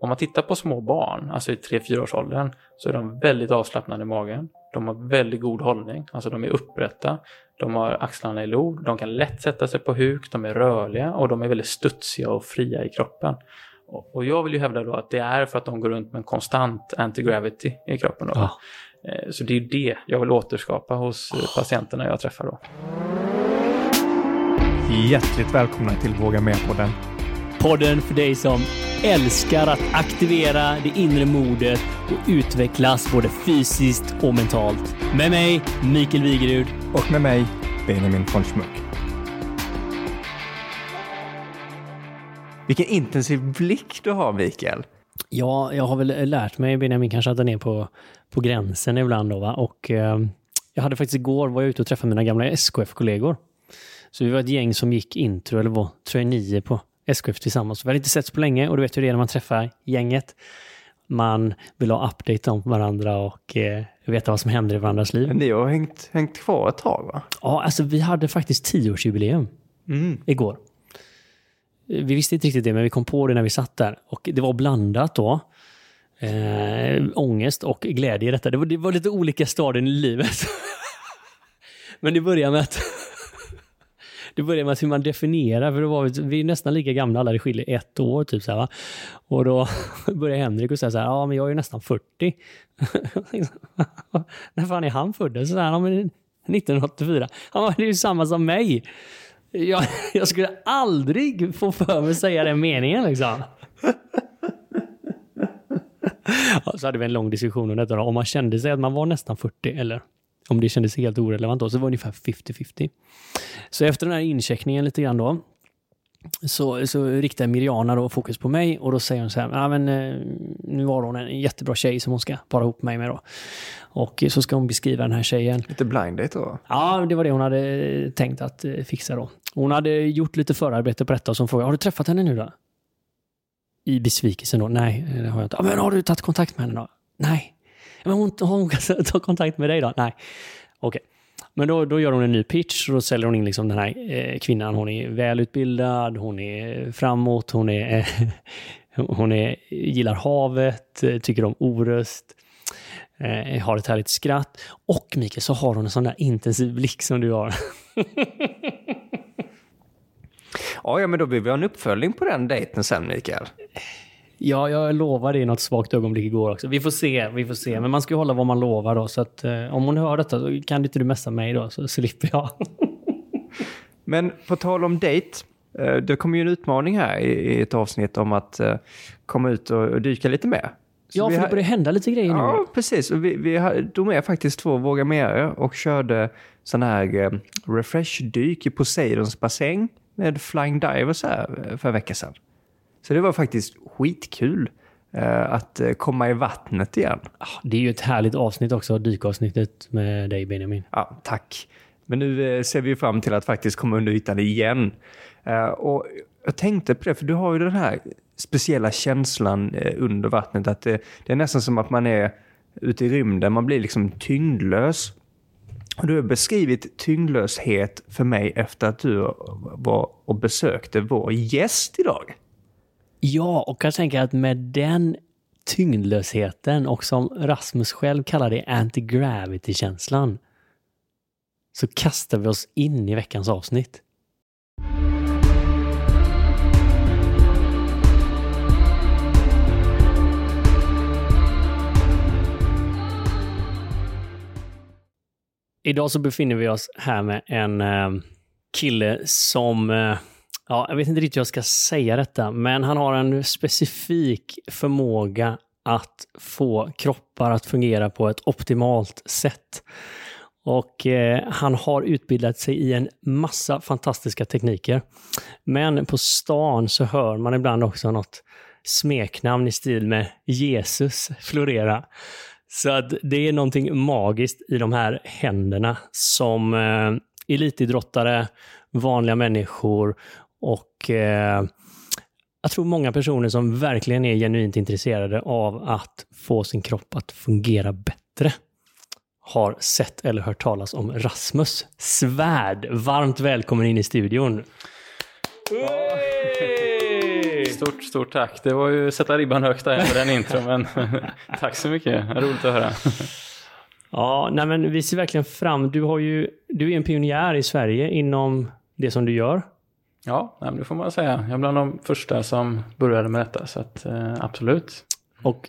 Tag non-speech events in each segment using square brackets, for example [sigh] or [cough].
Om man tittar på små barn, alltså i 3-4 års åldern, så är de väldigt avslappnade i magen. De har väldigt god hållning, alltså de är upprätta. De har axlarna i lod, de kan lätt sätta sig på huk, de är rörliga och de är väldigt studsiga och fria i kroppen. Och, och jag vill ju hävda då att det är för att de går runt med en konstant anti-gravity i kroppen. Då. Ja. Eh, Så det är ju det jag vill återskapa hos eh, patienterna jag träffar då. Hjärtligt välkomna till Våga Med-podden. Podden för dig som älskar att aktivera det inre modet och utvecklas både fysiskt och mentalt. Med mig, Mikael Wigerud. Och med mig, Benjamin von Schmuck. Vilken intensiv blick du har, Mikael. Ja, jag har väl lärt mig, Benjamin, kanske att den är på, på gränsen ibland då, va? Och eh, jag hade faktiskt igår, var jag ute och träffade mina gamla SKF-kollegor. Så vi var ett gäng som gick intro, eller var traineer på SKF tillsammans. Vi hade inte setts på länge och du vet hur det är när man träffar gänget. Man vill ha update om varandra och eh, veta vad som händer i varandras liv. Men ni har hängt, hängt kvar ett tag, va? Ja, alltså vi hade faktiskt tioårsjubileum Mm. igår. Vi visste inte riktigt det, men vi kom på det när vi satt där. Och det var blandat då. Eh, ångest och glädje i detta. Det var, det var lite olika stadier i livet. [laughs] men det började med att det började med hur man definierar, för då var vi, vi är nästan lika gamla alla, det skiljer ett år typ så här, va? Och då [laughs] började Henrik och säga så här, ja men jag är ju nästan 40. [laughs] När fan är han född? Så här, ja, men 1984. Han bara, det är ju samma som mig. Jag, [laughs] jag skulle aldrig få för mig att säga den meningen liksom. Ja, så hade vi en lång diskussion om detta. Då. Om man kände sig att man var nästan 40 eller om det kändes helt orelevant då, så var det ungefär 50-50. Så efter den här incheckningen lite grann då, så, så riktar Mirjana då fokus på mig och då säger hon så här, ja men eh, nu har hon en jättebra tjej som hon ska para ihop mig med då. Och så ska hon beskriva den här tjejen. Lite blind date då. Ja, det var det hon hade tänkt att eh, fixa då. Hon hade gjort lite förarbete på detta och så hon frågade, har du träffat henne nu då? I besvikelsen då, nej, det har jag inte. Ja, men har du tagit kontakt med henne då? Nej. Men hon, har hon [laughs] tagit kontakt med dig då? Nej. Okej. Men då, då gör hon en ny pitch och då säljer hon in liksom den här eh, kvinnan. Hon är välutbildad, hon är framåt, hon är, [laughs] hon är, gillar havet, tycker om oröst, eh, har ett härligt skratt. Och Mikael, så har hon en sån där intensiv blick som du har. [laughs] Ja, ja, men då vill vi ha en uppföljning på den dejten sen, Mikael. Ja, jag lovar det i något svagt ögonblick igår också. Vi får se, vi får se. Men man ska ju hålla vad man lovar då. Så att eh, om hon hör detta så kan inte du messa mig då, så slipper jag. [laughs] Men på tal om dejt, eh, det kommer ju en utmaning här i i ett avsnitt om att eh, komma ut och och dyka lite mer. Så ja, för har- det börjar hända lite grejer nu. Ja, precis. Och vi, vi har- tog med faktiskt två Våga Mer och körde sån här eh, refresh-dyk i Poseidons bassäng med flying divers här för en vecka sedan. Så det var faktiskt skitkul eh, att eh, komma i vattnet igen. Ah, Det är ju ett härligt avsnitt också, dykavsnittet med dig Benjamin. Ja, tack. Men nu eh, ser vi fram till att faktiskt komma under ytan igen. Och jag tänkte på det, för du har ju den här speciella känslan under vattnet att det, det är nästan som att man är ute i rymden, man blir liksom tyngdlös. Och du har beskrivit tyngdlöshet för mig efter att du var och besökte vår gäst idag. Ja, och jag tänker att med den tyngdlösheten och som Rasmus själv kallar det anti-gravity-känslan så kastar vi oss in i veckans avsnitt. Idag så befinner vi oss här med en eh, kille som eh, Ja, jag vet inte riktigt hur jag ska säga detta, men han har en specifik förmåga att få kroppar att fungera på ett optimalt sätt. Och eh, han har utbildat sig i en massa fantastiska tekniker. Men på stan så hör man ibland också något smeknamn i stil med Jesus florera. Så att det är någonting magiskt i de här händerna som eh, elitidrottare, vanliga människor och eh, jag tror många personer som verkligen är genuint intresserade av att få sin kropp att fungera bättre har sett eller hört talas om Rasmus Svärd. Varmt välkommen in i studion. Stort, stort tack. Det var ju sätta ribban högt där med den intro, men [laughs] tack så mycket. Roligt att höra. Ja, nej men vi ser verkligen fram. Du, har ju, du är en pionjär i Sverige inom det som du gör. Ja, det får man säga. Jag är bland de första som började med detta, så att, eh, absolut. Och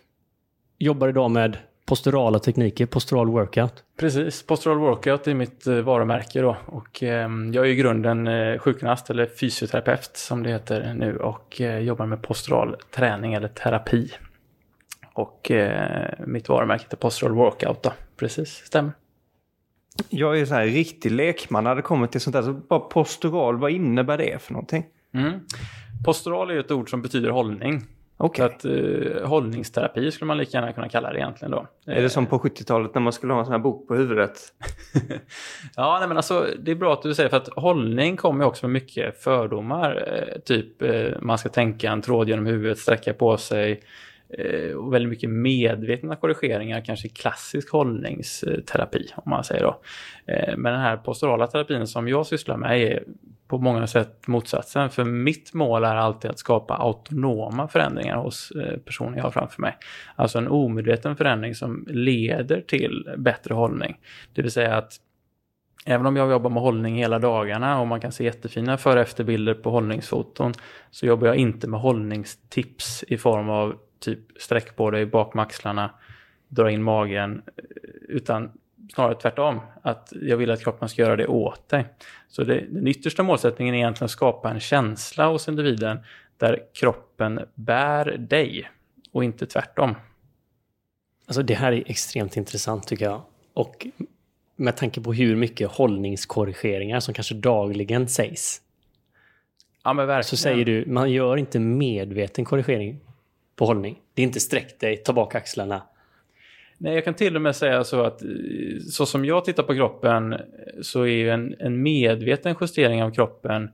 jobbar idag med posturala tekniker, postural workout. Precis, postural workout är mitt eh, varumärke då. Och, eh, jag är i grunden eh, sjukgymnast eller fysioterapeut som det heter nu och eh, jobbar med postural träning eller terapi. Och eh, mitt varumärke är postural workout då. Precis, stämmer. Jag är så här riktig lekman när det kommer till sånt där. Så bara postural, vad innebär det för någonting? Mm. Postural är ju ett ord som betyder hållning. Okej. Så att eh, hållningsterapi skulle man lika gärna kunna kalla det egentligen då. Är det som på 70-talet när man skulle ha en sån här bok på huvudet? [laughs] ja, nej, men alltså, det är bra att du säger för att hållning kommer ju också med mycket fördomar. Eh, typ eh, man ska tänka en tråd genom huvudet, sträcka på sig eh, Eh, och väldigt mycket medvetna korrigeringar, kanske klassisk hållningsterapi om man säger då. Eh, men den här posturala terapin som jag sysslar med är på många sätt motsatsen. För mitt mål är alltid att skapa autonoma förändringar hos eh, personen personer jag har framför mig. Alltså en omedveten förändring som leder till bättre hållning. Det vill säga att Även om jag jobbar med hållning hela dagarna och man kan se jättefina före och efterbilder på hållningsfoton så jobbar jag inte med hållningstips i form av typ sträck på dig bak med axlarna, dra in magen, utan snarare tvärtom. Att jag vill att kroppen ska göra det åt dig. Så det, den yttersta målsättningen är egentligen att skapa en känsla hos individen där kroppen bär dig och inte tvärtom. Alltså det här är extremt intressant tycker jag. Och med tanke på hur mycket hållningskorrigeringar som kanske dagligen sägs. Ja, men. Så säger du, man gör inte medveten korrigering på hållning. Det är inte sträck dig, ta bak axlarna. Nej, jag kan till och med säga så att eh, så som jag tittar på kroppen eh, så är ju en, en medveten justering av kroppen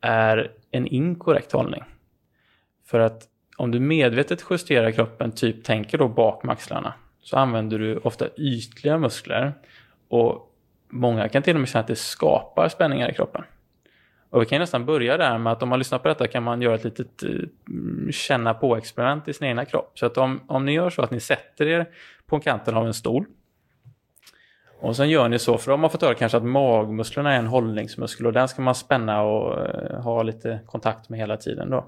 är en inkorrekt hållning. För att om du medvetet justerar kroppen, typ tänker då bak med axlarna, så använder du ofta ytliga muskler. Och många kan till och med känna att det skapar spänningar i kroppen. Och vi kan nästan börja där med att om man lyssnar på detta kan man göra ett litet eh, mm, känna på-experiment i sin egna kropp. Så att om, om ni gör så att ni sätter er på kanten av en stol och sen gör ni så, för då har man fått höra kanske att magmusklerna är en hållningsmuskel och den ska man spänna och eh, ha lite kontakt med hela tiden då.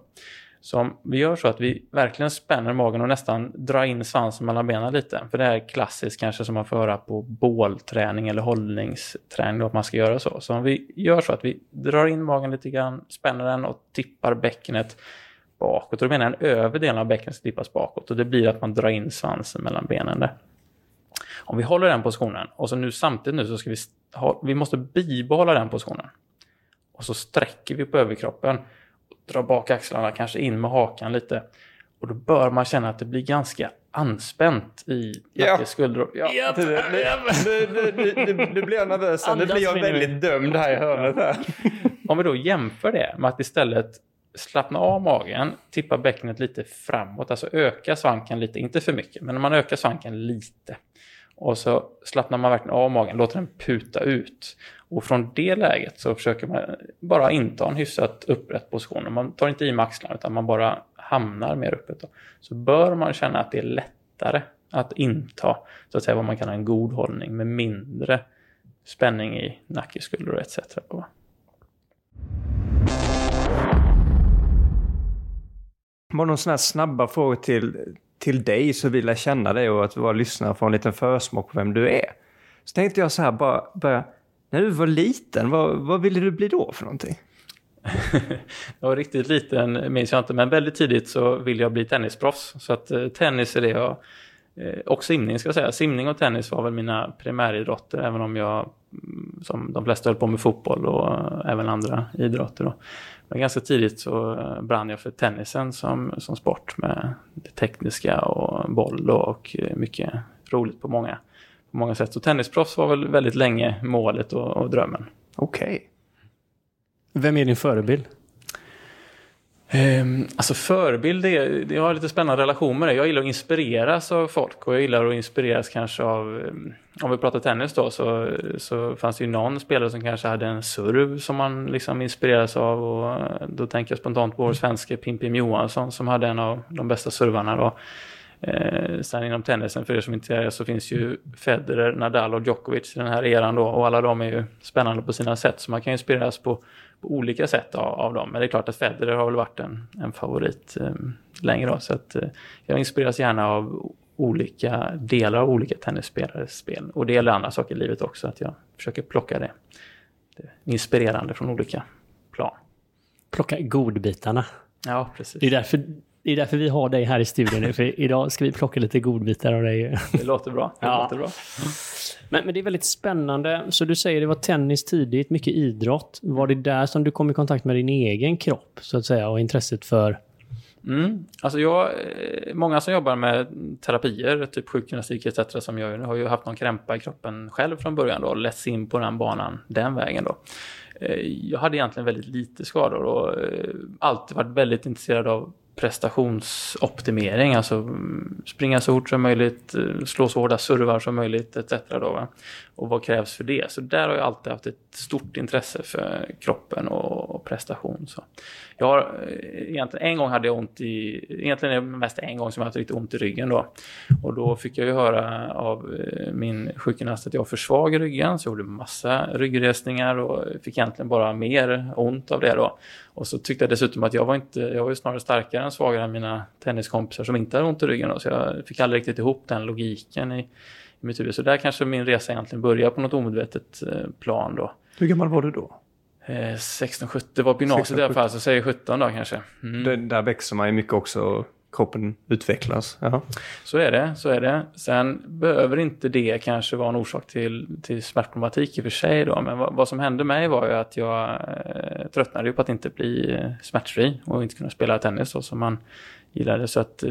Så om vi gör så att vi verkligen spänner magen och nästan drar in svansen mellan benen lite. För det är klassiskt kanske som man får höra på bålträning eller hållningsträning att man ska göra så. Så om vi gör så att vi drar in magen lite grann, spänner den och tippar bäckenet bakåt. Och då menar jag den övre delen av bäckenet ska tippas bakåt och det blir att man drar in svansen mellan benen där. Om vi håller den positionen och så nu samtidigt nu så ska vi, ha, vi måste bibehålla den positionen. Och så sträcker vi på överkroppen dra bak axlarna, kanske in med hakan lite. Och då bör man känna att det blir ganska anspänt i Ja. nacke, skuldror. Ja. Japp, Nu, nu, nu, nu, nu, nu blir jag nervös. Nu blir jag väldigt dömd här i hörnet. Här. [laughs] Om vi då jämför det med att istället slappna av magen, tippa bäckenet lite framåt, alltså öka svanken lite, inte för mycket, men man ökar svanken lite. Och så slappnar man verkligen av magen, låter den puta ut. Och från det läget så försöker man bara inta en hyfsat upprätt position. Man tar inte i med axlarna utan man bara hamnar mer uppåt. Så bör man känna att det är lättare att inta så att säga vad man kallar en god hållning med mindre spänning i nacke, skuldror etc. Bara någon sån här snabba frågor till, till dig så vill jag känna dig och att våra lyssnare får en liten försmak på vem du är. Så tänkte jag så här, bara bara När du var liten, vad, vad ville du bli då för någonting? [laughs] jag var riktigt liten minns jag inte, men väldigt tidigt så ville jag bli tennisproffs. Så att eh, tennis är det jag, eh, och simning ska jag säga. Simning och tennis var väl mina primäridrotter, även om jag som de flesta höll på med fotboll och eh, även andra idrotter. Då. Men ganska tidigt så eh, brann jag för tennisen som, som sport med det tekniska och boll och eh, mycket roligt på många, på många sätt. Så tennisproffs var väl väldigt länge målet och, och drömmen. Okej. Vem är din förebild? Um, alltså förebild, det, jag har lite spännande relation med det. Jag gillar att inspireras av folk och jag gillar att inspireras kanske av, um, om vi pratar tennis då, så, så fanns det ju någon spelare som kanske hade en serv som man liksom inspireras av och då tänker jag spontant på vår svenske Pimpim Johansson som hade en av de bästa servarna då. Eh, sen inom tennisen, för er som inte är det, så finns ju Federer, Nadal och Djokovic i den här eran då. Och alla de är ju spännande på sina sätt. Så man kan inspireras på, på olika sätt av, av, dem. Men det är klart att Federer har väl varit en, en favorit eh, längre då. Så att eh, jag inspireras gärna av olika delar av olika tennisspelares spel. Och det gäller andra saker i livet också, att jag försöker plocka det, det inspirerande från olika plan. Plocka godbitarna. Ja, precis. Det är därför det är därför vi har dig här i studion nu, för idag ska vi plocka lite godbitar av dig. Det låter bra. Det ja. låter bra. Men, men, det är väldigt spännande. Så du säger det var tennis tidigt, mycket idrott. Var det där som du kom i kontakt med din egen kropp, så att säga, och intresset för Mm. Alltså jag, eh, många som jobbar med terapier, typ sjukgymnastik etc. som jag har ju haft någon krämpa i kroppen själv från början då, och lett in på den banan den vägen då. Eh, jag hade egentligen väldigt lite skador och eh, alltid varit väldigt intresserad av prestationsoptimering, alltså mm, springa så fort som möjligt, eh, slå så hårda servar som möjligt etc. Då, va? Och vad krävs för det? Så där har jag alltid haft ett stort intresse för kroppen och, prestation. Så. Jag har, eh, egentligen, en gång hade jag ont i, egentligen är det mest en gång som jag haft riktigt ont i ryggen då. Och då fick jag ju höra av eh, min sjukgymnast att jag har för svag i ryggen, så jag gjorde massa ryggresningar och fick egentligen bara mer ont av det då. Och så tyckte jag dessutom att jag var inte, jag var ju snarare starkare än svagare än mina tenniskompisar som inte hade ont i ryggen då, så jag fick aldrig riktigt ihop den logiken i, i mitt huvud. Så där kanske min resa egentligen började på något omedvetet eh, plan då. Hur gammal var du då? Eh, 16, 17, det var på gymnasiet 16, i alla fall, så säger 17 då kanske. Mm. Det, där växer man ju mycket också kroppen utvecklas. Ja. Så är det, så är det. Sen behöver inte det kanske vara en orsak till, till smärtproblematik i och för sig då. Men vad, vad som hände mig var ju att jag eh, tröttnade på att inte bli eh, smärtfri och inte kunna spela tennis då, som man gillade. Så att, eh,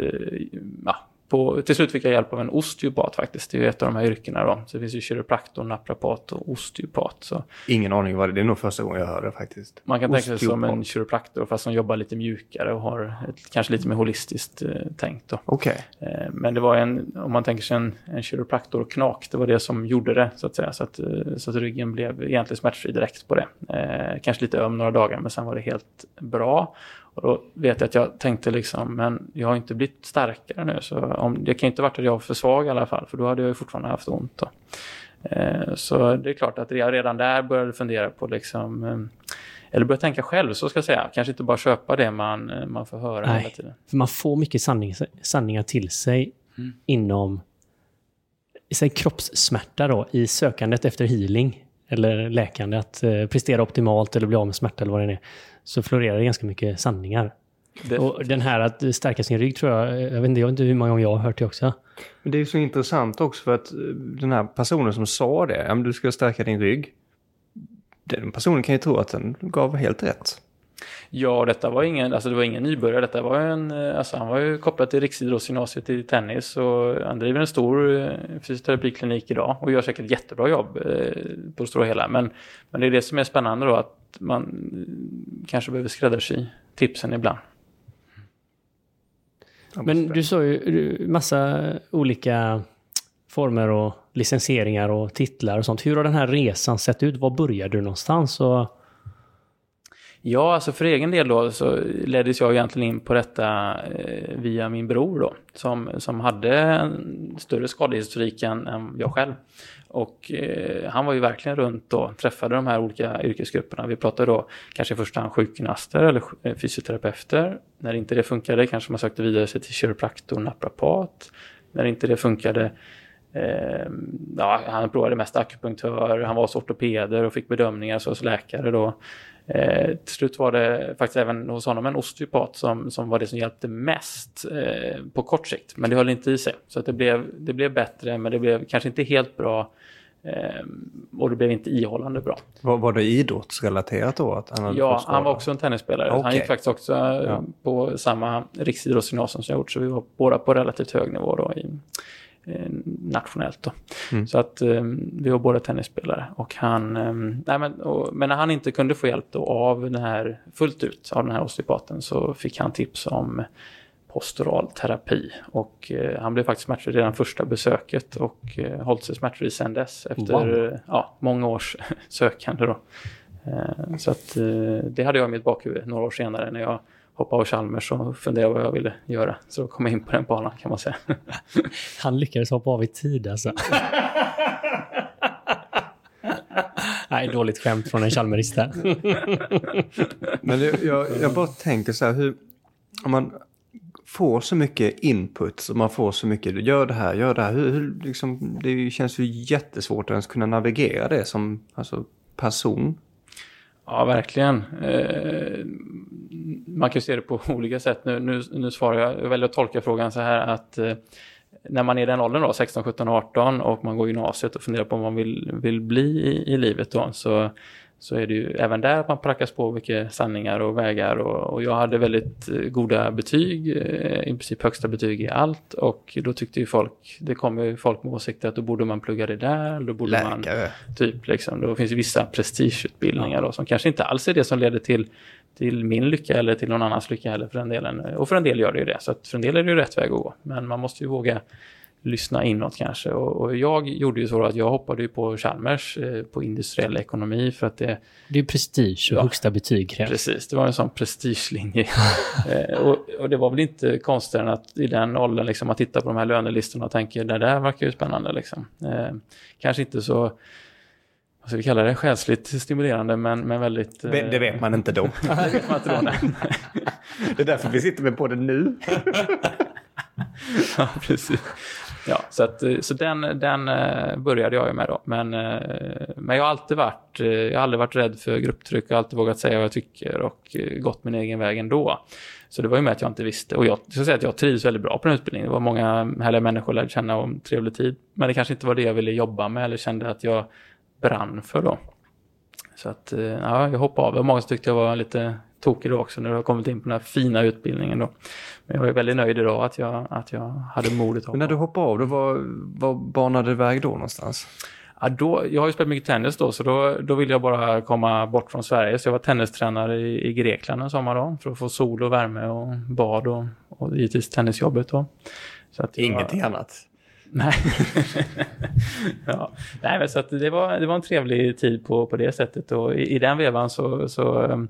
ja, på, till slut fick jag hjälp av en osteopat faktiskt. Det är ju ett av de här yrkena då. Så det finns ju kiropraktor, naprapat och osteopat. Så. Ingen aning vad det är. Det är nog första gången jag hör det faktiskt. Man kan osteopat. tänka sig som en kiropraktor fast som jobbar lite mjukare och har ett, kanske lite mer holistiskt eh, tänkt. Okay. Eh, men det var en, om man tänker sig en, en kiropraktorknak, det var det som gjorde det så att säga. Så att, eh, så att ryggen blev egentligen smärtfri direkt på det. Eh, kanske lite öm några dagar men sen var det helt bra. Och då vet jag att jag tänkte liksom, men jag har inte blivit starkare nu. Så om, det kan inte varit att jag var för svag i alla fall, för då hade jag ju fortfarande haft ont. Då. Eh, så det är klart att jag redan där började fundera på liksom, eh, eller börja tänka själv, så ska jag säga. Kanske inte bara köpa det man, eh, man får höra Nej, hela tiden. För man får mycket sanning, sanningar till sig mm. inom säg, kroppssmärta då, i sökandet efter healing eller läkande, att prestera optimalt eller bli av med smärta eller vad det är så florerar det ganska mycket sanningar. Det... Och den här att stärka sin rygg tror jag, jag vet, inte, jag vet inte hur många gånger jag har hört det också. Men det är så intressant också för att eh, den här personen som sa det, ja, du ska stärka din rygg. Den personen kan ju tro att den gav helt rätt. Ja, detta var ingen, alltså det var ingen nybörjare. Detta var en, eh, alltså han var ju kopplad till Riksidrottsgymnasiet i tennis och han driver en stor eh, fysioterapiklinik idag och gör säkert jättebra jobb på det stora hela. Men, men det är det som är spännande då att man kanske behöver skräddarsy tipsen ibland. Men du sa ju massa olika former och licensieringar och titlar och sånt. Hur har den här resan sett ut? Var började du någonstans? Och... Ja, alltså för egen del då så leddes jag egentligen in på detta eh, via min bror då, som, som hade en större skadehistorik än, än jag själv. Och eh, han var ju verkligen runt och träffade de här olika yrkesgrupperna. Vi pratade då kanske i första hand sjukgymnaster eller eh, fysioterapeuter. När inte det funkade kanske man sökte vidare sig till kiropraktor, naprapat. När inte det funkade eh, ja, han provade mest akupunktör, han var hos ortopeder och fick bedömningar så hos läkare då. Eh, till slut var det faktiskt även hos honom en osteopat som, som var det som hjälpte mest eh, på kort sikt. Men det höll inte i sig. Så att det, blev, det blev bättre men det blev kanske inte helt bra. Eh, och det blev inte ihållande bra. Var, var det idrottsrelaterat då? Att han ja, han var också en tennisspelare. Okay. Han gick faktiskt också ja. på samma riksidrottsgymnasium som jag gjort. Så vi var båda på relativt hög nivå då i, eh, nationellt. Då. Mm. Så att eh, vi var båda tennisspelare. Och han, eh, nej men, och, men när han inte kunde få hjälp då av den här fullt ut av den här osteopaten så fick han tips om postural terapi. Och eh, han blev faktiskt smärtfri redan första besöket och eh, hållit sig smärtfri sedan dess efter wow. ja, många års [laughs] sökande. Då. Eh, så att, eh, det hade jag i mitt bakhuvud några år senare när jag hoppade av Chalmers och funderade vad jag ville göra. Så då kom jag in på den banan kan man säga. [laughs] Han lyckades hoppa av i tid alltså. [laughs] Nej, dåligt skämt från en Chalmerist. [laughs] Men det, jag, jag bara tänker så här, hur, om man får så mycket input och man får så mycket, gör det här, gör det här. Hur, hur, liksom, det känns ju jättesvårt att ens kunna navigera det som alltså, person. Ja, verkligen. Eh, man kan se det på [laughs] olika sätt. Nu, nu, nu svarar jag, jag väljer att tolka frågan så här att eh, när man är i den åldern då, 16, 17, 18 och man går gymnasiet och funderar på vad man vill, vill bli i, i livet då, så så är det ju även där att man prackas på mycket sanningar och vägar och, och jag hade väldigt eh, goda betyg, eh, i princip högsta betyg i allt och då tyckte ju folk, det kom ju folk med åsikter att då borde man plugga det där, då borde Läkare. man typ liksom, då finns det vissa prestigeutbildningar då, som kanske inte alls är det som leder till till min lycka eller till någon annans lycka heller för den delen. Och för en del gör det ju det, så för en del är det ju rätt väg att gå. Men man måste ju våga lyssna inåt kanske. Och, och, jag gjorde ju så att jag hoppade ju på Chalmers eh, på industriell ekonomi för att det... Det är prestige och ja, högsta betyg krävs. Precis, det var en sån prestigelinje. [laughs] eh, och, och, det var väl inte konstigt än att i den åldern liksom att titta på de här lönelistorna och tänker det där verkar ju spännande liksom. Eh, kanske inte så vad ska vi kalla det, själsligt stimulerande men, men väldigt... Det, det vet man inte då. [laughs] det vet man inte då, nej. [laughs] det är därför vi sitter med på det nu. ja, precis. Ja, så, att, eh, så den, den eh, började jag ju med då. Men, eh, men jag har alltid varit, jag har aldrig varit rädd för grupptryck, jag har alltid vågat säga vad jag tycker och gått min egen väg ändå. Så det var ju med att jag inte visste. Och jag ska säga att jag trivs väldigt bra på den utbildningen. Det var många härliga människor jag lärde känna om trevlig tid. Men det kanske inte var det jag ville jobba med eller kände att jag brann för då. Så att, ja, jag hoppade av. Det var Många som tyckte jag var lite tokig då också när du har kommit in på den här fina utbildningen då. Men jag är väldigt nöjd idag att jag, att jag hade modet att hoppa Men när du hoppade av, då var, var banade du väg då någonstans? Ja, då, jag har ju spelat mycket tennis då, så då, då ville jag bara komma bort från Sverige. Så jag var tennistränare i, i Grekland en sommar då, för att få sol och värme och bad och, och givetvis tennisjobbet då. Så att Ingenting var, annat? Nej. [laughs] ja. Nej, men så att det, var, det var en trevlig tid på, på det sättet och i, i den vevan så, så um,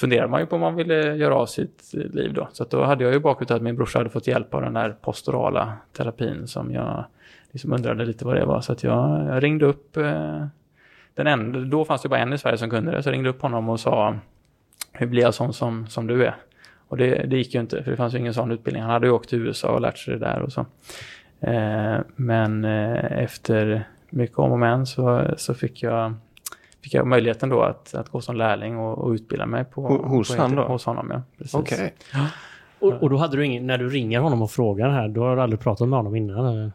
funderade man ju på om man ville göra av sitt liv då. Så då hade jag ju bakhuvudet att min brorsa hade fått hjälp av den där postorala terapin som jag liksom undrade lite vad det var. Så att jag, jag ringde upp eh, den enda, då fanns det bara en i Sverige som kunde det, så jag ringde upp honom och sa hur blir jag sån som, som du är? Och det, det gick ju inte, för det fanns ju ingen sån utbildning. Han hade ju åkt till USA och lärt sig det där och så. Eh, men eh, efter mycket om och men så, så fick jag fick jag möjligheten då att, att gå som lärling och, och utbilda mig på, hos, på, han då? hos honom. Ja, precis. Okay. [gasps] Ja. Och, och, då hade du ingen, när du ringer honom och frågar här, då har du aldrig pratat med honom innan? Eller?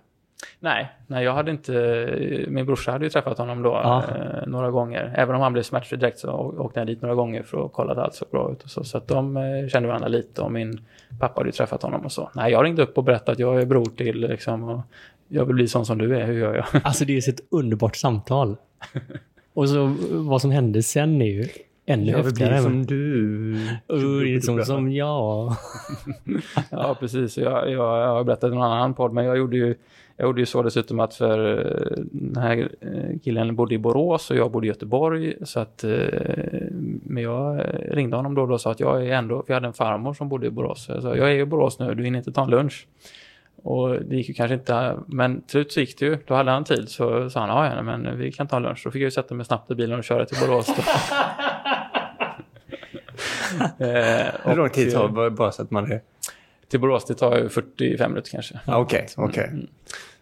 Nej, nej, jag hade inte, min brorsa hade ju träffat honom då ja. eh, några gånger. Även om han blev smärtfri direkt så åkte jag dit några gånger för att kolla att allt såg bra ut och så. Så att de eh, kände varandra lite och min pappa hade ju träffat honom och så. Nej, jag ringde upp och berättade att jag är bror till liksom och jag vill bli sån som du är, hur gör jag? Alltså det är ett underbart samtal. [laughs] Och så vad som hände sen är ju ännu jag häftigare. Jag som du. Uh, som, som jag. [laughs] ja, precis. Jag, jag, har berättat i någon annan podd, men jag gjorde ju jag gjorde ju så dessutom att för eh, den här eh, killen bodde i Borås och jag bodde i Göteborg. Så att, eh, men jag ringde honom då och sa att jag är ändå, för jag hade en farmor som bodde i Borås. Jag sa, jag är i Borås nu, du hinner inte ta en lunch. Och det gick ju kanske inte, men till slut så gick det ju. Då hade han tid så sa han, ja men vi kan ta lunch. Då fick jag ju sätta mig snabbt i bilen och köra till Borås. [laughs] eh, Hur lång tid tar det bara så att man är... Till Borås, det tar ju 45 minuter kanske. Okej, okay, okej. Okay. Mm.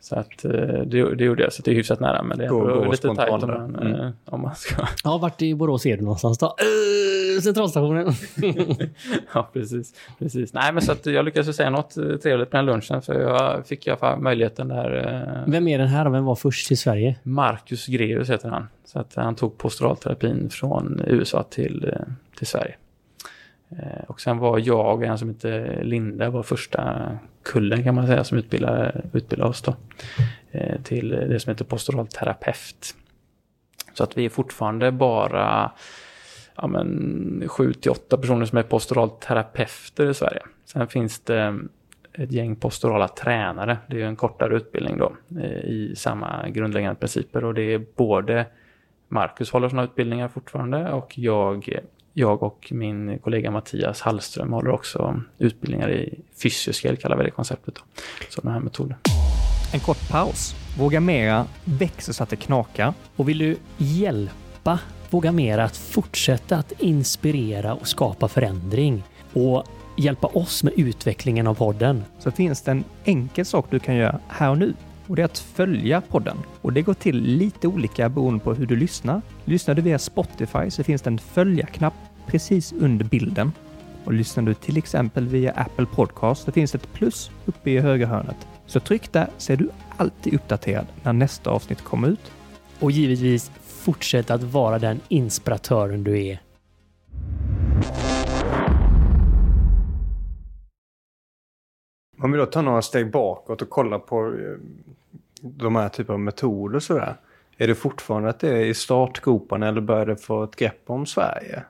Så att eh, det, det gjorde jag, så det är hyfsat nära. Men det är gå, gå lite tajt om man, mm. Eh, om man ska... Ja, vart i Borås är du någonstans då? Uh, centralstationen. [laughs] ja, precis, precis. Nej, men så att jag lyckades säga något eh, trevligt på den lunchen. För jag fick jag möjligheten där. Vem är den här och vem var först till Sverige? Marcus Greus heter han. Så att han tog posturalterapin från USA till, till Sverige. Eh, och sen var jag och en som hette Linda, var första kullen kan man säga, som utbildade, utbildade oss då, eh, till det som heter postural terapeut. Så att vi är fortfarande bara ja, men, 7 till 8 personer som är postural terapeuter i Sverige. Sen finns det ett gäng posturala tränare. Det är en kortare utbildning då eh, i samma grundläggande principer och det är både Marcus håller sådana utbildningar fortfarande och jag, jag och min kollega Mattias Hallström håller också utbildningar i fysioskel kallar vi det konceptet. Då. Sådana här metoder. En kort paus. Våga Mera växer så att det knakar. Och vill du hjälpa Våga Mera att fortsätta att inspirera och skapa förändring och hjälpa oss med utvecklingen av podden? Så finns det en enkel sak du kan göra här och nu och det är att följa podden. Och det går till lite olika beroende på hur du lyssnar. Lyssnar du via Spotify så finns det en följa-knapp precis under bilden. Och lyssnar du till exempel via Apple Podcast så finns det ett plus uppe i högra hörnet. Så tryck där så är du alltid uppdaterad när nästa avsnitt kommer ut. Och givetvis fortsätt att vara den inspiratören du är. Om vi då tar några steg bakåt och kollar på eh, de här typerna av metoder och sådär. Är det fortfarande att det är i startgroparna eller börjar det få ett grepp om Sverige?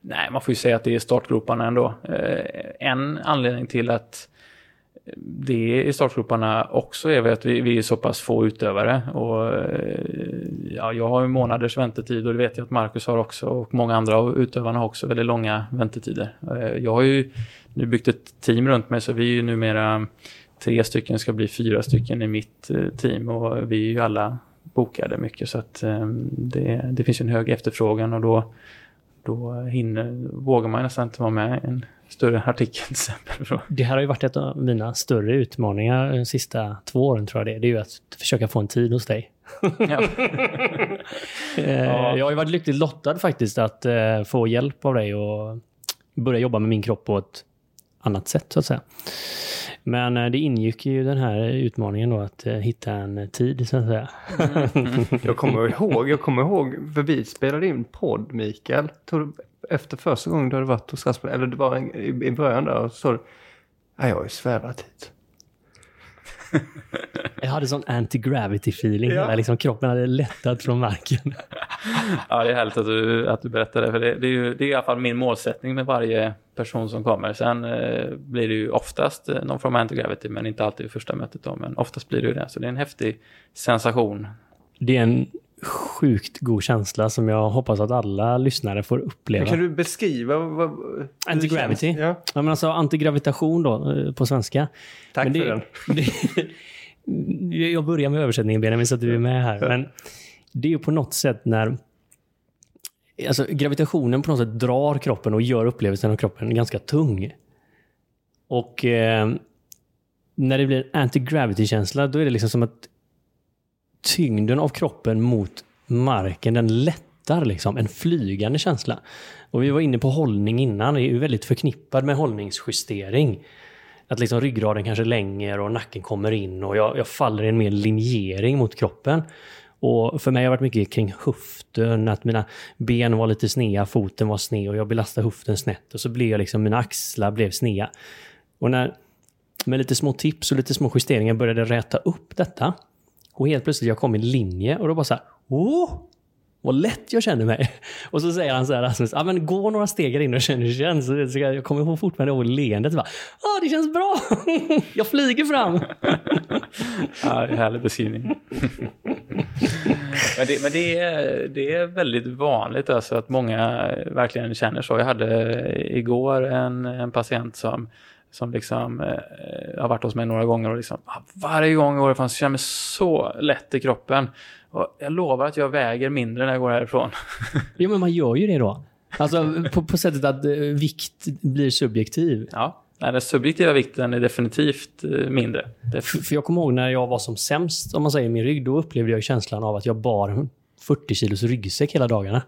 Nej, man får ju säga att det är startgroparna ändå. Eh, en anledning till att det i startgroparna också är väl att vi, vi är så pass få utövare. Och, eh, ja, jag har ju månaders väntetid och det vet jag att Marcus har också och många andra av utövarna har också väldigt långa väntetider. Eh, jag har ju nu byggt ett team runt mig så vi är ju numera tre stycken ska bli fyra stycken i mitt eh, team och vi är ju alla bokade mycket så att det, det finns en hög efterfrågan och då, då hinner, vågar man nästan inte vara med en större artikel till exempel. Det här har ju varit ett av mina större utmaningar de sista två åren tror jag det är. Det är ju att försöka få en tid hos dig. Ja. [laughs] Eh, jag har ju varit lyckligt lottad faktiskt att eh, få hjälp av dig och börja jobba med min kropp på ett annat sätt så att säga. Men eh, det ingick ju den här utmaningen då att hitta en tid så att säga. Mm. [laughs] jag kommer ihåg, jag kommer ihåg, för vi spelade in podd Mikael efter första gången du hade varit hos Rasmus, eller det var en, i, i början där, och så sa du, jag har ju svävat hit. Jag hade sån anti-gravity feeling, ja. Hela liksom, kroppen hade lättat från marken. ja, det är härligt att du, att du berättar det, för det, det, är ju, det är i alla fall min målsättning med varje person som kommer. Sen eh, blir det ju oftast eh, någon form av anti-gravity, men inte alltid i första mötet då, men oftast blir det ju det. Så det är en häftig sensation. Det är en sjukt god känsla som jag hoppas att alla lyssnare får uppleva. kan du beskriva vad... Anti-gravity? Ja. ja. men alltså antigravitation då, eh, på svenska. Tack det, för den. [laughs] Det, jag börjar med översättningen Benjamin så att du är med här. Men det är ju på något sätt när Alltså gravitationen på något sätt drar kroppen och gör upplevelsen av kroppen ganska tung. Och eh, när det blir anti-gravity-känsla då är det liksom som att tyngden av kroppen mot marken, den lättar liksom. En flygande känsla. Och vi var inne på hållning innan, det är ju väldigt förknippad med hållningsjustering. Att liksom ryggraden kanske länger och nacken kommer in och jag, jag faller i en mer linjering mot kroppen. Och för mig har det varit mycket kring höften, att mina ben var lite sneda, foten var sned och jag belastade höften snett och så blev jag liksom, mina axlar blev sneda. Och när med lite små tips och lite små justeringar började räta upp detta och helt plötsligt jag kom i linje och då bara så här, åh! Vad lätt jag känner mig. [laughs] Och så säger han så här, Rasmus, ah, men gå några steg in och känn hur det känns. Så jag kommer ihåg fortfarande ihåg leendet. Ja, ah, det känns bra. [laughs] jag flyger fram. [laughs] ja, härlig beskrivning. men det, men det, är, det är väldigt vanligt alltså att många verkligen känner så. Jag hade igår en, en patient som som liksom eh, har varit hos mig några gånger och liksom ah, varje gång jag går ifrån så känner jag mig så lätt i kroppen. Och jag lovar att jag väger mindre när jag går härifrån. [laughs] jo, men man gör ju det då. Alltså på, på sättet att eh, vikt blir subjektiv. Ja. Nej, den subjektiva vikten är definitivt eh, mindre. För, för jag kommer ihåg när jag var som sämst, om man säger min rygg, då upplevde jag känslan av att jag bar 40 kilos ryggsäck hela dagarna.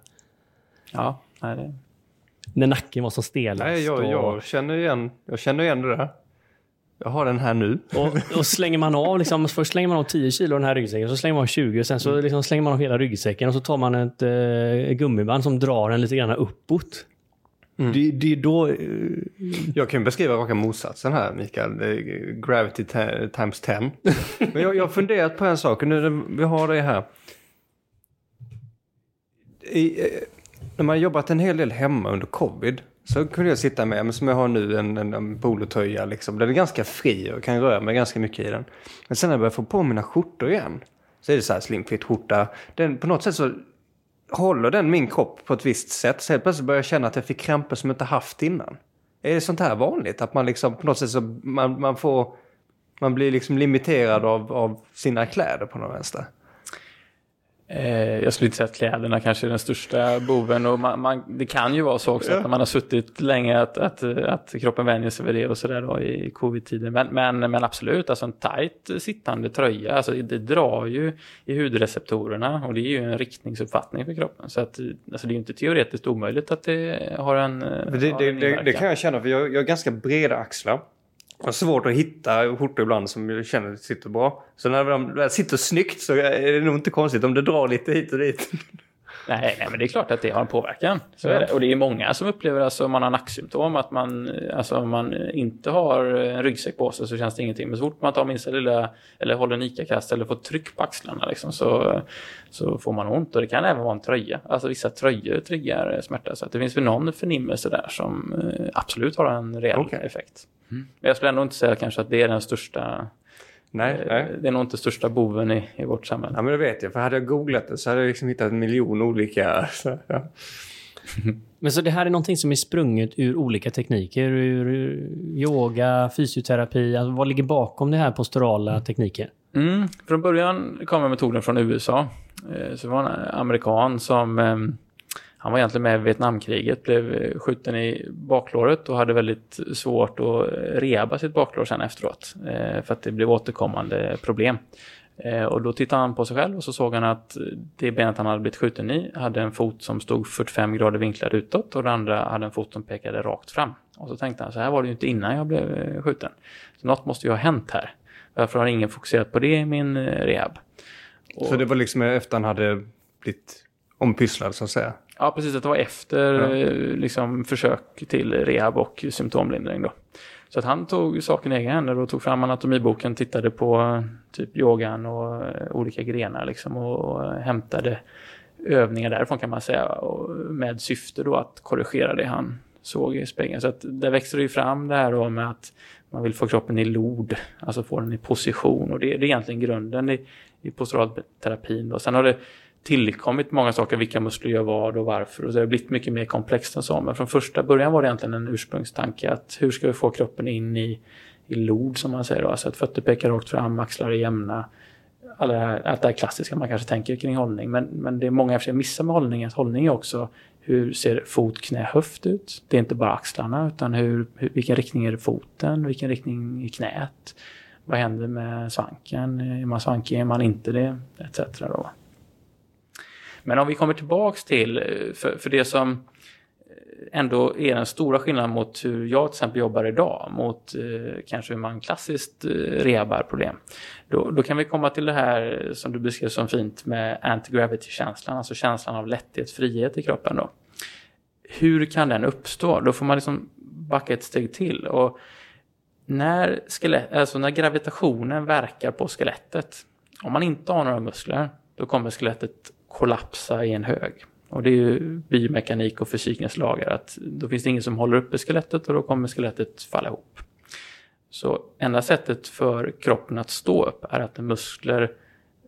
Ja, nej, det när nacken var som stelast. Nej, jag, och... jag, känner igen, jag känner igen det där. Jag har den här nu. Och, och slänger man av, liksom, först slänger man av 10 kilo den här ryggsäcken, så slänger man av 20 och sen så mm. liksom slänger man av hela ryggsäcken och så tar man ett eh, gummiband som drar den lite grann uppåt. Mm. Det, det är då... Eh, jag kan beskriva raka motsatsen här, Mikael. Gravity times 10. Men jag, jag har funderat på en sak, nu vi har det här. I, eh, när man jobbat en hel del hemma under covid så kunde jag sitta med, som jag har nu, en, en, en polotröja liksom. Den är ganska fri och kan röra mig ganska mycket i den. Men sen när jag börjar få på mina skjortor igen så är det så här slimfit skjorta. Den, på något sätt så håller den min kropp på ett visst sätt. Så helt plötsligt börjar jag känna att jag fick kramper som jag inte haft innan. Är det sånt här vanligt? Att man liksom på något sätt så man, man får... Man blir liksom limiterad av, av sina kläder på något vänster. Eh, jag skulle inte säga att kläderna kanske är den största boven. Och man, man, det kan ju vara så också ja. att när man har suttit länge att, att, att kroppen vänjer sig vid det och sådär då i covid-tiden. Men, men, men, absolut, alltså en tajt sittande tröja, alltså det drar ju i hudreceptorerna och det är ju en riktningsuppfattning för kroppen. Så att, alltså det är ju inte teoretiskt omöjligt att det har en... Det, har det, en det, det, kan jag känna, för jag, jag har ganska breda axlar. Jag har svårt att hitta skjortor ibland som jag känner sitter bra. Så när de sitter snyggt så är det nog inte konstigt om det drar lite hit och dit. Nej, nej, men det är klart att det har en påverkan. Så är det. Och det är många som upplever alltså, om man har nacksymptom att man, alltså, om man inte har en ryggsäck på sig så känns det ingenting. Men så fort man tar minsta lilla, eller håller en ICA-kast eller får tryck på axlarna liksom, så, så får man ont. Och det kan även vara en tröja. Alltså vissa tröjor triggar smärta. Så det finns väl någon förnimmelse där som eh, absolut har en reell okay. effekt. Mm. Men jag skulle ändå inte säga kanske att det är den största Nej, eh, nej. Det är nog inte största boven i, i vårt samhälle. Ja, men det vet jag. För hade jag googlat det så hade jag liksom hittat en miljon olika... [laughs] Så, ja. [laughs] Men så det här är någonting som är sprunget ur olika tekniker? Ur yoga, fysioterapi? Alltså vad ligger bakom det här posturala tekniker? Mm. Från början kommer metoden från USA. Eh, så det var en amerikan som ehm, han var egentligen med i Vietnamkriget, blev skjuten i baklåret och hade väldigt svårt att reba sitt baklår sen efteråt. Eh, för att det blev återkommande problem. Eh, och då tittade han på sig själv och så såg han att det benet han hade blivit skjuten i hade en fot som stod 45 grader vinklad utåt och det andra hade en fot som pekade rakt fram. Och så tänkte han, så här var det ju inte innan jag blev skjuten. Så något måste ju ha hänt här. Varför har ingen fokuserat på det i min rehab? Och... Så det var liksom efter han hade blivit ompysslad så att säga? Ja, precis. Att det var efter ja. Eh, liksom, försök till rehab och symptomlindring. Då. Så att han tog saken i egna händer och tog fram anatomiboken, tittade på typ yogan och uh, olika grenar liksom, och uh, hämtade övningar därifrån kan man säga och med syfte då att korrigera det han såg i spegeln. Så att där växte det ju fram det här då med att man vill få kroppen i lod, alltså få den i position och det, det är egentligen grunden i, i posturalterapin. Sen har det tillkommit många saker, vilka muskler gör vad och varför. Och det har blivit mycket mer komplext än så. Men från första början var det egentligen en ursprungstanke att hur ska vi få kroppen in i, i lod som man säger då. Alltså att fötter pekar rakt fram, axlar är jämna. Alla det här, allt det här klassiska man kanske tänker kring hållning. Men, men det är många som missar med hållning. att hållning är också hur ser fot, knä, höft ut? Det är inte bara axlarna utan hur, hur, vilken riktning är det foten? Vilken riktning är knät? Vad händer med svanken? Är man svankig? Är man inte det? Etc. Då. Men om vi kommer tillbaks till, eh, för, för det som eh, ändå är den stora skillnaden mot hur jag till exempel jobbar idag, mot eh, kanske hur man klassiskt eh, rehabar problem. Då, då kan vi komma till det här som du beskrev som fint med anti-gravity-känslan, alltså känslan av lätthet, frihet i kroppen. Då. Hur kan den uppstå? Då får man liksom backa ett steg till. Och när, skelett, alltså när gravitationen verkar på skelettet, om man inte har några muskler, då kommer skelettet kollapsa i en hög. Och det är ju biomekanik och fysikens lagar att då finns det ingen som håller uppe skelettet och då kommer skelettet falla ihop. Så enda sättet för kroppen att stå upp är att muskler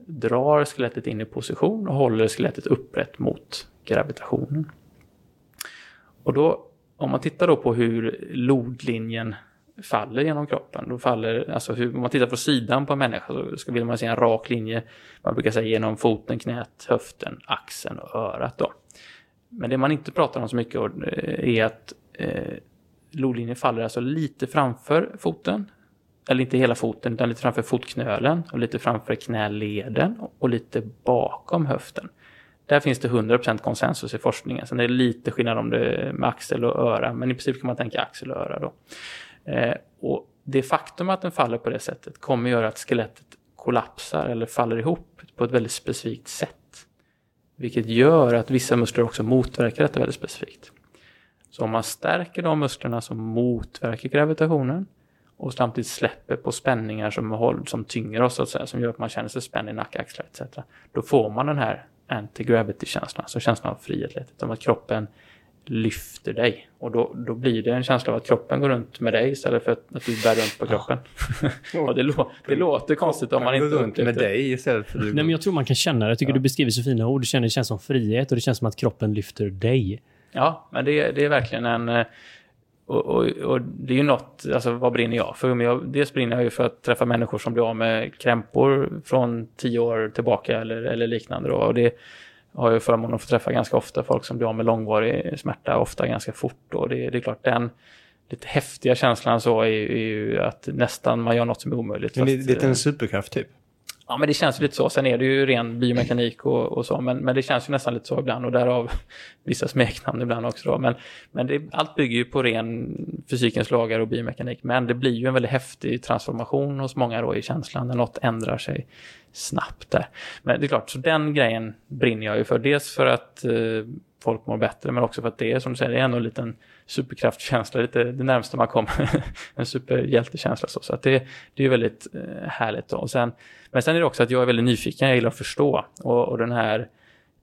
drar skelettet in i position och håller skelettet upprätt mot gravitationen. Och då, om man tittar då på hur lodlinjen faller genom kroppen. Då faller, alltså hur, om man tittar på sidan på en människa så ska, vill man se en rak linje, man brukar säga genom foten, knät, höften, axeln och örat. Då. Men det man inte pratar om så mycket eh, är att eh, lodlinjen faller alltså lite framför foten, eller inte hela foten, utan lite framför fotknölen och lite framför knäleden och lite bakom höften. Där finns det 100% konsensus i forskningen. Sen är det lite skillnad om det är med axel och öra, men i princip kan man tänka axel och öra då. Eh, och det faktum att den faller på det sättet kommer göra att skelettet kollapsar eller faller ihop på ett väldigt specifikt sätt. Vilket gör att vissa muskler också motverkar detta väldigt specifikt. Så om man stärker de musklerna som motverkar gravitationen och samtidigt släpper på spänningar som, håll, som tynger oss, så att säga, som gör att man känner sig spänd i nacke, axlar etc. Då får man den här anti-gravity-känslan, alltså känslan av frihet, lite, om att kroppen lyfter dig. Och då, då blir det en känsla av att kroppen går runt med dig istället för att, att du bär runt på kroppen. [laughs] och det, lå, det låter konstigt om man inte runt med dig istället för du Nej, men jag tror man kan känna det. Jag tycker Ja. du beskriver så fina ord. Du känner det känns som frihet och det känns som att kroppen lyfter dig. Ja, men det, det är verkligen en... eh, Och, och, och det är ju något, alltså vad brinner jag för? Men jag, dels brinner jag ju för att träffa människor som blir av med krämpor från tio år tillbaka eller, eller liknande. Då. Och det har jag förmånen att få träffa ganska ofta, folk som blir av med långvarig smärta, ofta ganska fort. Och det, det är klart, den lite häftiga känslan så är, är ju att nästan man gör något som är omöjligt. Men det är fast, lite eh, en superkraft typ. Ja, men det känns ju lite så. Sen är det ju ren biomekanik och, och så, men, men det känns ju nästan lite så ibland och därav [laughs] vissa smeknamn ibland också. Då. Men, men det, allt bygger ju på ren fysikens lagar och biomekanik, men det blir ju en väldigt häftig transformation hos många då i känslan när något ändrar sig snabbt där. Men det är klart, så den grejen brinner jag ju för. Dels för att eh, folk mår bättre, men också för att det är som du säger, det är ändå en liten superkraftkänsla, lite det närmaste man kommer [laughs] en superhjältekänsla. Så, så att det, det är väldigt eh, härligt. Och sen, men sen är det också att jag är väldigt nyfiken, jag gillar att förstå. Och, och den här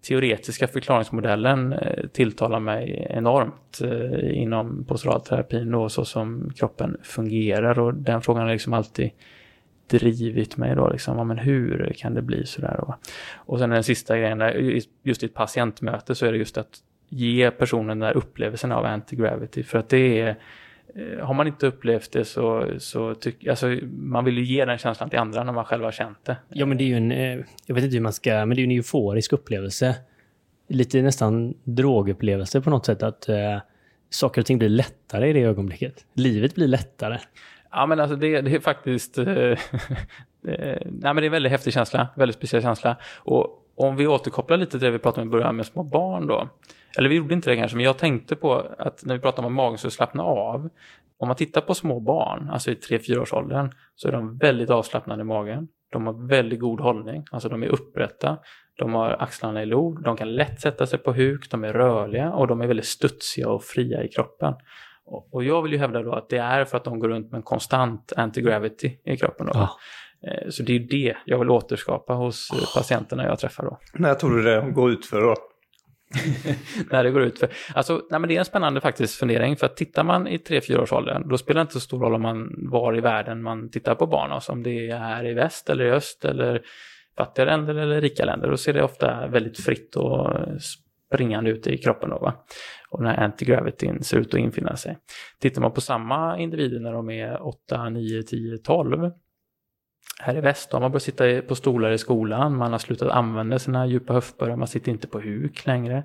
teoretiska förklaringsmodellen eh, tilltalar mig enormt eh, inom posturalterapin och så som kroppen fungerar. Och den frågan har liksom alltid drivit mig då, liksom, ja, men hur kan det bli sådär? Och, och sen den sista grejen, där, just i ett patientmöte så är det just att ge personen den där upplevelsen av anti-gravity, för att det är eh, har man inte upplevt det så, så tycker alltså, man vill ju ge den känslan till andra när man själv har känt det. Ja, men det är ju en, eh, jag vet inte hur man ska, men det är ju en euforisk upplevelse. Lite nästan drogupplevelse på något sätt, att eh, saker och ting blir lättare i det ögonblicket. Livet blir lättare. Ja, men alltså det, det är faktiskt... Eh, [laughs] nej, men det är en väldigt häftig känsla, väldigt speciell känsla. Och om vi återkopplar lite till det vi pratade om i början med små barn då. Eller vi gjorde inte det kanske, men jag tänkte på att när vi pratar om att magen ska slappna av. Om man tittar på små barn, alltså i 3-4 års åldern, så är de väldigt avslappnade i magen. De har väldigt god hållning, alltså de är upprätta. De har axlarna i lod, de kan lätt sätta sig på huk, de är rörliga och de är väldigt studsiga och fria i kroppen. Och jag vill ju hävda då att det är för att de går runt med en konstant anti-gravity i kroppen. Då. Ja. Eh, Så det är ju det jag vill återskapa hos eh, patienterna jag träffar då. När tror du det går ut för då? [laughs] När det går ut för. Alltså, nej, men det är en spännande faktiskt fundering. För att tittar man i 3-4-årsåldern då spelar det inte så stor roll om man var i världen man tittar på barn. Alltså om det är här i väst eller i öst eller fattiga länder eller rika länder. Då ser det ofta väldigt fritt och springande ut i kroppen. Då, va? Och den här anti-gravityn ser ut att infinna sig. Tittar man på samma individer när de är 8, 9, 10, 12 här i väst har man börjat sitta på stolar i skolan, man har slutat använda sina djupa höftböjar, man sitter inte på huk längre.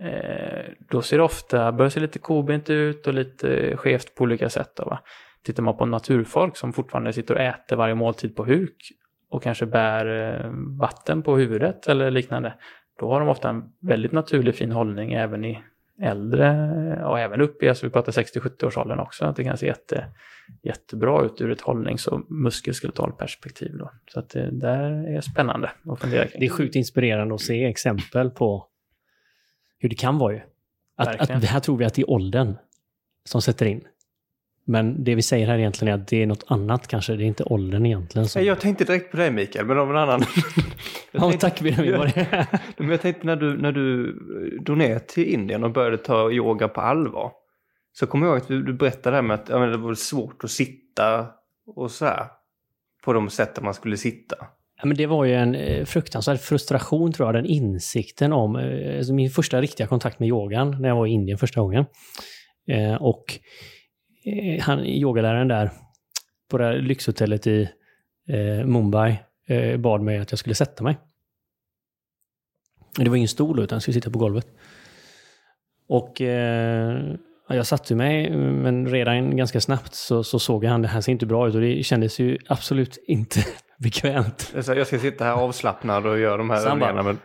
Eh, då ser det ofta, börjar se lite kobent ut och lite skevt på olika sätt. Då, va? Tittar man på naturfolk som fortfarande sitter och äter varje måltid på huk och kanske bär eh, vatten på huvudet eller liknande, då har de ofta en väldigt naturlig fin hållning även i äldre och även upp i, alltså vi pratar 60-70 års åldern också, att det kan se jätte, jättebra ut ur ett hållnings och muskelskeletalperspektiv. Då. Så att det där är spännande att fundera kring. Det är sjukt inspirerande att se exempel på hur det kan vara ju. Att, Verkligen. att här tror vi att det är åldern som sätter in. Men det vi säger här egentligen är att det är något annat kanske. Det är inte åldern egentligen. Som... Jag tänkte direkt på dig Mikael, men av en annan. Jag Ja, tänkte- tack Benjamin. Var det- Men jag tänkte när du, när du drog ner till Indien och började ta yoga på allvar. Så kommer jag ihåg att du, du berättade det här med att ja, det var svårt att sitta och så här. På de sätten man skulle sitta. Ja, men det var ju en eh, fruktansvärd frustration tror jag, den insikten om eh, alltså min första riktiga kontakt med yogan när jag var i Indien första gången. Eh, och eh, Eh, han, yogaläraren där på det här lyxhotellet i eh, Mumbai eh, bad mig att jag skulle sätta mig. Det var ingen stol utan jag skulle sitta på golvet. Och eh, jag satte mig, men redan ganska snabbt så, så såg jag han, det här ser inte bra ut och det kändes ju absolut inte bekvämt. Jag, ska sitta här avslappnad och göra de här övningarna, men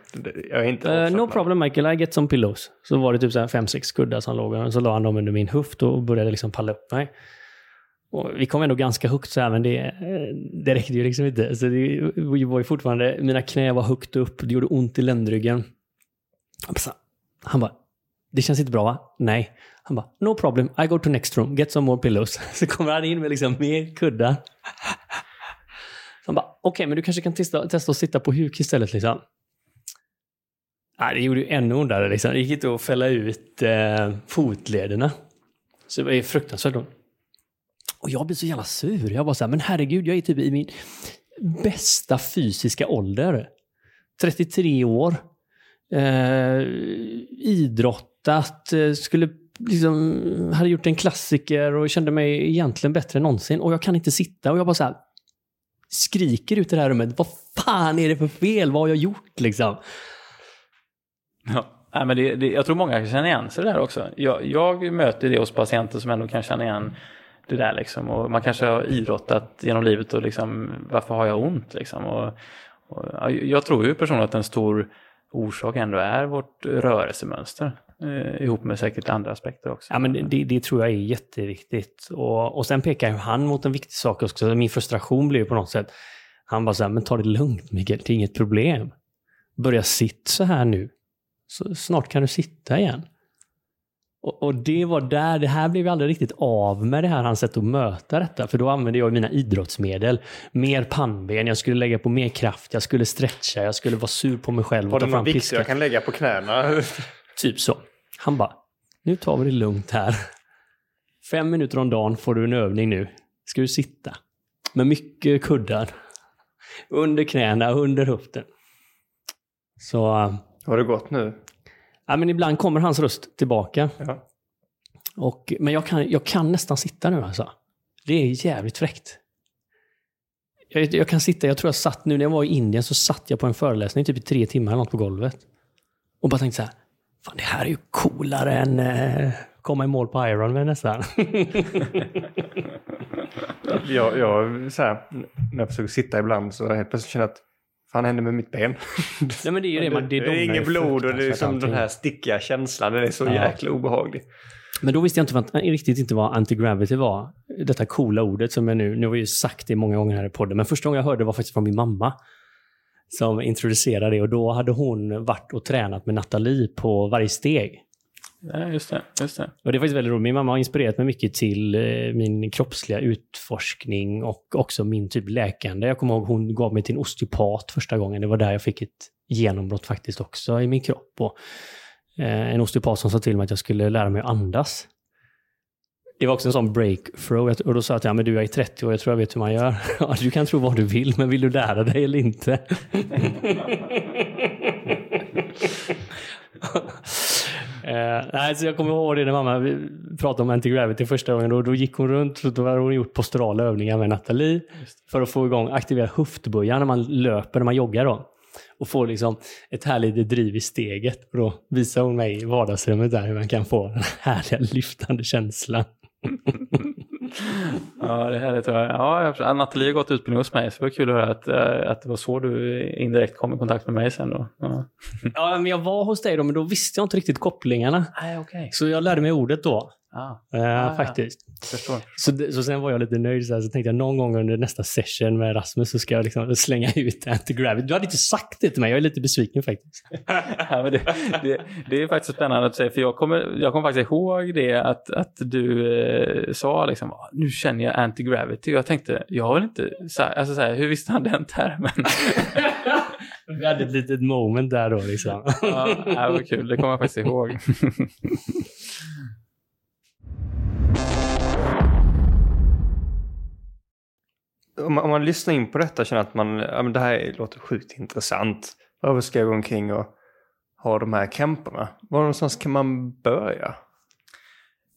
jag är inte Eh, avslappnad. no problem Michael, I get some pillows. Så var det typ så här fem, sex kuddar som låg och så la han dem under min höft och började liksom palla upp mig. Och vi kom ändå ganska högt så här, men det, eh, det räckte ju liksom inte. Så det var ju fortfarande, mina knä var högt upp, det gjorde ont i ländryggen. Han bara Det känns inte bra va? Nej. Han bara, no problem, I go to next room, get some more pillows. [laughs] Så kommer han in med liksom mer kuddar. Så han bara, okej, okay, men du kanske kan testa, testa att sitta på huk istället liksom. Nej, det gjorde ju ännu ondare liksom. Det gick inte att fälla ut eh, fotlederna. Så det var fruktansvärt ont. Och jag blev så jävla sur. Jag bara, så här, men herregud, jag är typ i min bästa fysiska ålder. 33 år. Eh, idrottat, eh, skulle liksom, hade gjort en klassiker och kände mig egentligen bättre än någonsin. Och jag kan inte sitta och jag bara så här, skriker ut i det här rummet. Vad fan är det för fel? Vad har jag gjort liksom? Ja. Men det, det, jag tror många kan känna igen sig där också. Jag, jag möter det hos patienter som ändå kan känna igen det där liksom. Och man kanske har idrottat genom livet och liksom, varför har jag ont liksom? Och, och jag tror ju personligen att en stor orsak ändå är vårt rörelsemönster. Eh, ihop med säkert andra aspekter också. Ja, men det, det tror jag är jätteviktigt. Och, och sen pekar han mot en viktig sak också. Min frustration blev på något sätt, han bara så här, men ta det lugnt Mikael, det är inget problem. Börja sitta så här nu. Så snart kan du sitta igen. Och, och, det var där, det här blev jag aldrig riktigt av med det här hans sätt att möta detta. För då använde jag mina idrottsmedel. Mer pannben, jag skulle lägga på mer kraft, jag skulle stretcha, jag skulle vara sur på mig själv. Har du någon vikt jag kan lägga på knäna? typ så. Han bara, nu tar vi det lugnt här. Fem minuter om dagen får du en övning nu. Ska du sitta. Med mycket kuddar. Under knäna, under höften. Så... Har det gått nu? Ja, men ibland kommer hans röst tillbaka. Ja. Och, men jag kan, jag kan nästan sitta nu alltså. Det är jävligt fräckt. Jag, jag, kan sitta, jag tror jag satt nu när jag var i Indien så satt jag på en föreläsning typ i tre timmar eller något på golvet. Och bara tänkte så här, fan det här är ju coolare än eh, komma i mål på Ironman nästan. [laughs] jag, jag så här, när jag försöker sitta ibland så helt plötsligt känner jag att fan händer med mitt ben? [laughs] Nej, men det är ju det, man, det, det är inget blod och det är som den här stickiga känslan. Den är så ja. jäkla obehaglig. Men då visste jag inte vad, riktigt inte vad anti-gravity var. Detta coola ordet som jag nu, nu har jag ju sagt det många gånger här i podden, men första gången jag hörde det var faktiskt från min mamma. Som introducerade det och då hade hon varit och tränat med Nathalie på varje steg. Ja, just det, just det. Och det är faktiskt väldigt roligt. Min mamma har inspirerat mig mycket till eh, min kroppsliga utforskning och också min typ läkande. Jag kommer ihåg hon gav mig till en osteopat första gången. Det var där jag fick ett genombrott faktiskt också i min kropp. Och, eh, en osteopat som sa till mig att jag skulle lära mig att andas. Det var också en sån breakthrough. Och då sa jag att ja, men du är 30 år, jag tror jag vet hur man gör. [laughs] Ja, du kan tro vad du vill, men vill du lära dig eller inte? [laughs] Eh, nej, så jag kommer ihåg det när mamma pratade om anti-gravity första gången. Då, då gick hon runt och då hade hon gjort posturala övningar med Nathalie för att få igång, aktivera höftböjar när man löper, när man joggar. Då. Och få liksom ett härligt driv i steget. Och då visar hon mig i vardagsrummet där hur man kan få den härliga [laughs] lyftande känslan ja, det här tror jag. Ja, Nathalie har gått utbildning hos mig, så det var kul att höra att, äh, att det var så du indirekt kom i kontakt med mig sen då. Ja, ja men jag var hos dig då, men då visste jag inte riktigt kopplingarna. Nej, okay. Så jag lärde mig ordet då. Ah. Uh, ah, faktiskt. Förstår. Så, så sen var jag lite nöjd, så, här, så tänkte jag någon gång under nästa session med Rasmus så ska jag liksom slänga ut anti-gravity. Du hade inte sagt det till mig, jag är lite besviken faktiskt. [laughs] ja, det, det, det, är faktiskt spännande att säga, för jag kommer, jag kommer faktiskt ihåg det att, att du eh, sa liksom, ah, nu känner jag anti-gravity. Jag tänkte, jag har väl inte, så här, alltså så här, hur visste han den termen? [laughs] Vi hade ett litet moment där då liksom. ja, det var kul, det kommer jag faktiskt ihåg. [laughs] om man, om man lyssnar in på detta och känner att man, ja, men det här låter sjukt intressant. Varför ska jag gå omkring och ha de här camperna? Var någonstans kan man börja?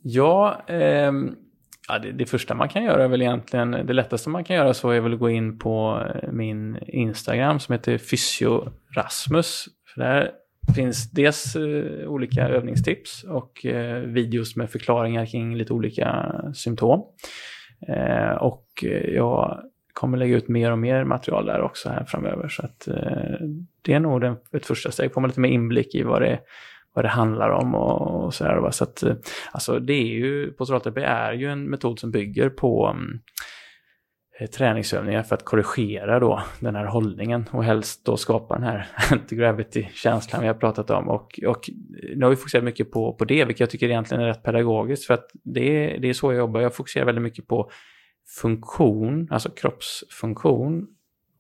Ja, eh, ja det, det, första man kan göra är väl egentligen, det lättaste man kan göra så är väl att gå in på eh, min Instagram som heter Fysiorasmus. För där finns dels eh, olika övningstips och eh, videos med förklaringar kring lite olika symptom. Eh, och jag kommer lägga ut mer och mer material där också här framöver. Så att eh, det är nog den, ett första steg, få lite mer inblick i vad det, vad det handlar om och, och sådär. Så att, eh, alltså det är ju, postulalterapi är ju en metod som bygger på mm, Eh, träningsövningar för att korrigera då den här hållningen och helst då skapa den här [laughs] anti-gravity-känslan vi har pratat om. Och, och nu har vi fokuserat mycket på, på det, vilket jag tycker egentligen är rätt pedagogiskt för att det är, det är så jag jobbar. Jag fokuserar väldigt mycket på funktion, alltså kroppsfunktion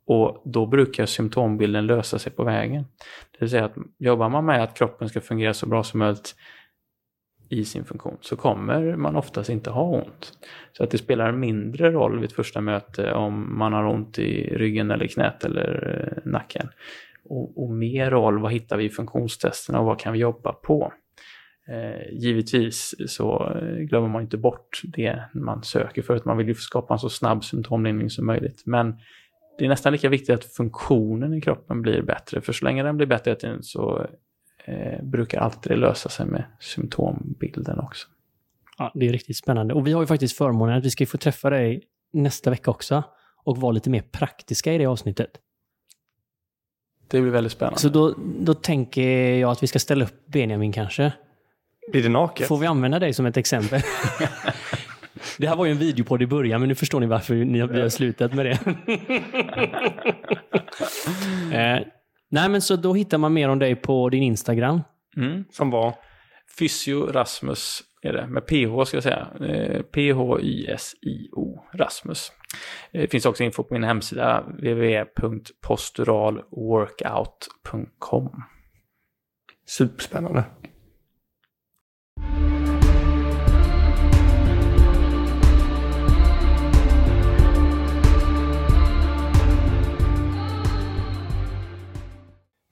och då brukar symptombilden lösa sig på vägen. Det vill säga att jobbar man med att kroppen ska fungera så bra som möjligt i sin funktion så kommer man oftast inte ha ont. Så att det spelar mindre roll vid ett första möte om man har ont i ryggen eller knät eller eh, nacken. Och, och mer roll vad hittar vi i funktionstesterna och vad kan vi jobba på. Eh, givetvis så eh, glömmer man inte bort det man söker för att man vill ju skapa en så snabb symptomlindring som möjligt. Men det är nästan lika viktigt att funktionen i kroppen blir bättre, för så länge den blir bättre så eh, brukar alltid lösa sig med symptombilden också. Ja, det är riktigt spännande. Och vi har ju faktiskt förmånen att vi ska få träffa dig nästa vecka också och vara lite mer praktiska i det avsnittet. Det blir väldigt spännande. Så då, då tänker jag att vi ska ställa upp Benjamin kanske. Blir det naket? Får vi använda dig som ett exempel? [laughs] det här var ju en videopodd i början, men nu förstår ni varför ni har, vi har slutat med det. [laughs] eh, nej, men så då hittar man mer om dig på din Instagram. Mm. Som var? Fysio Rasmus är det, med PH ska jag säga. Eh, P-H-Y-S-I-O, Rasmus. Eh, det finns också info på min hemsida, www.posturalworkout.com. Superspännande.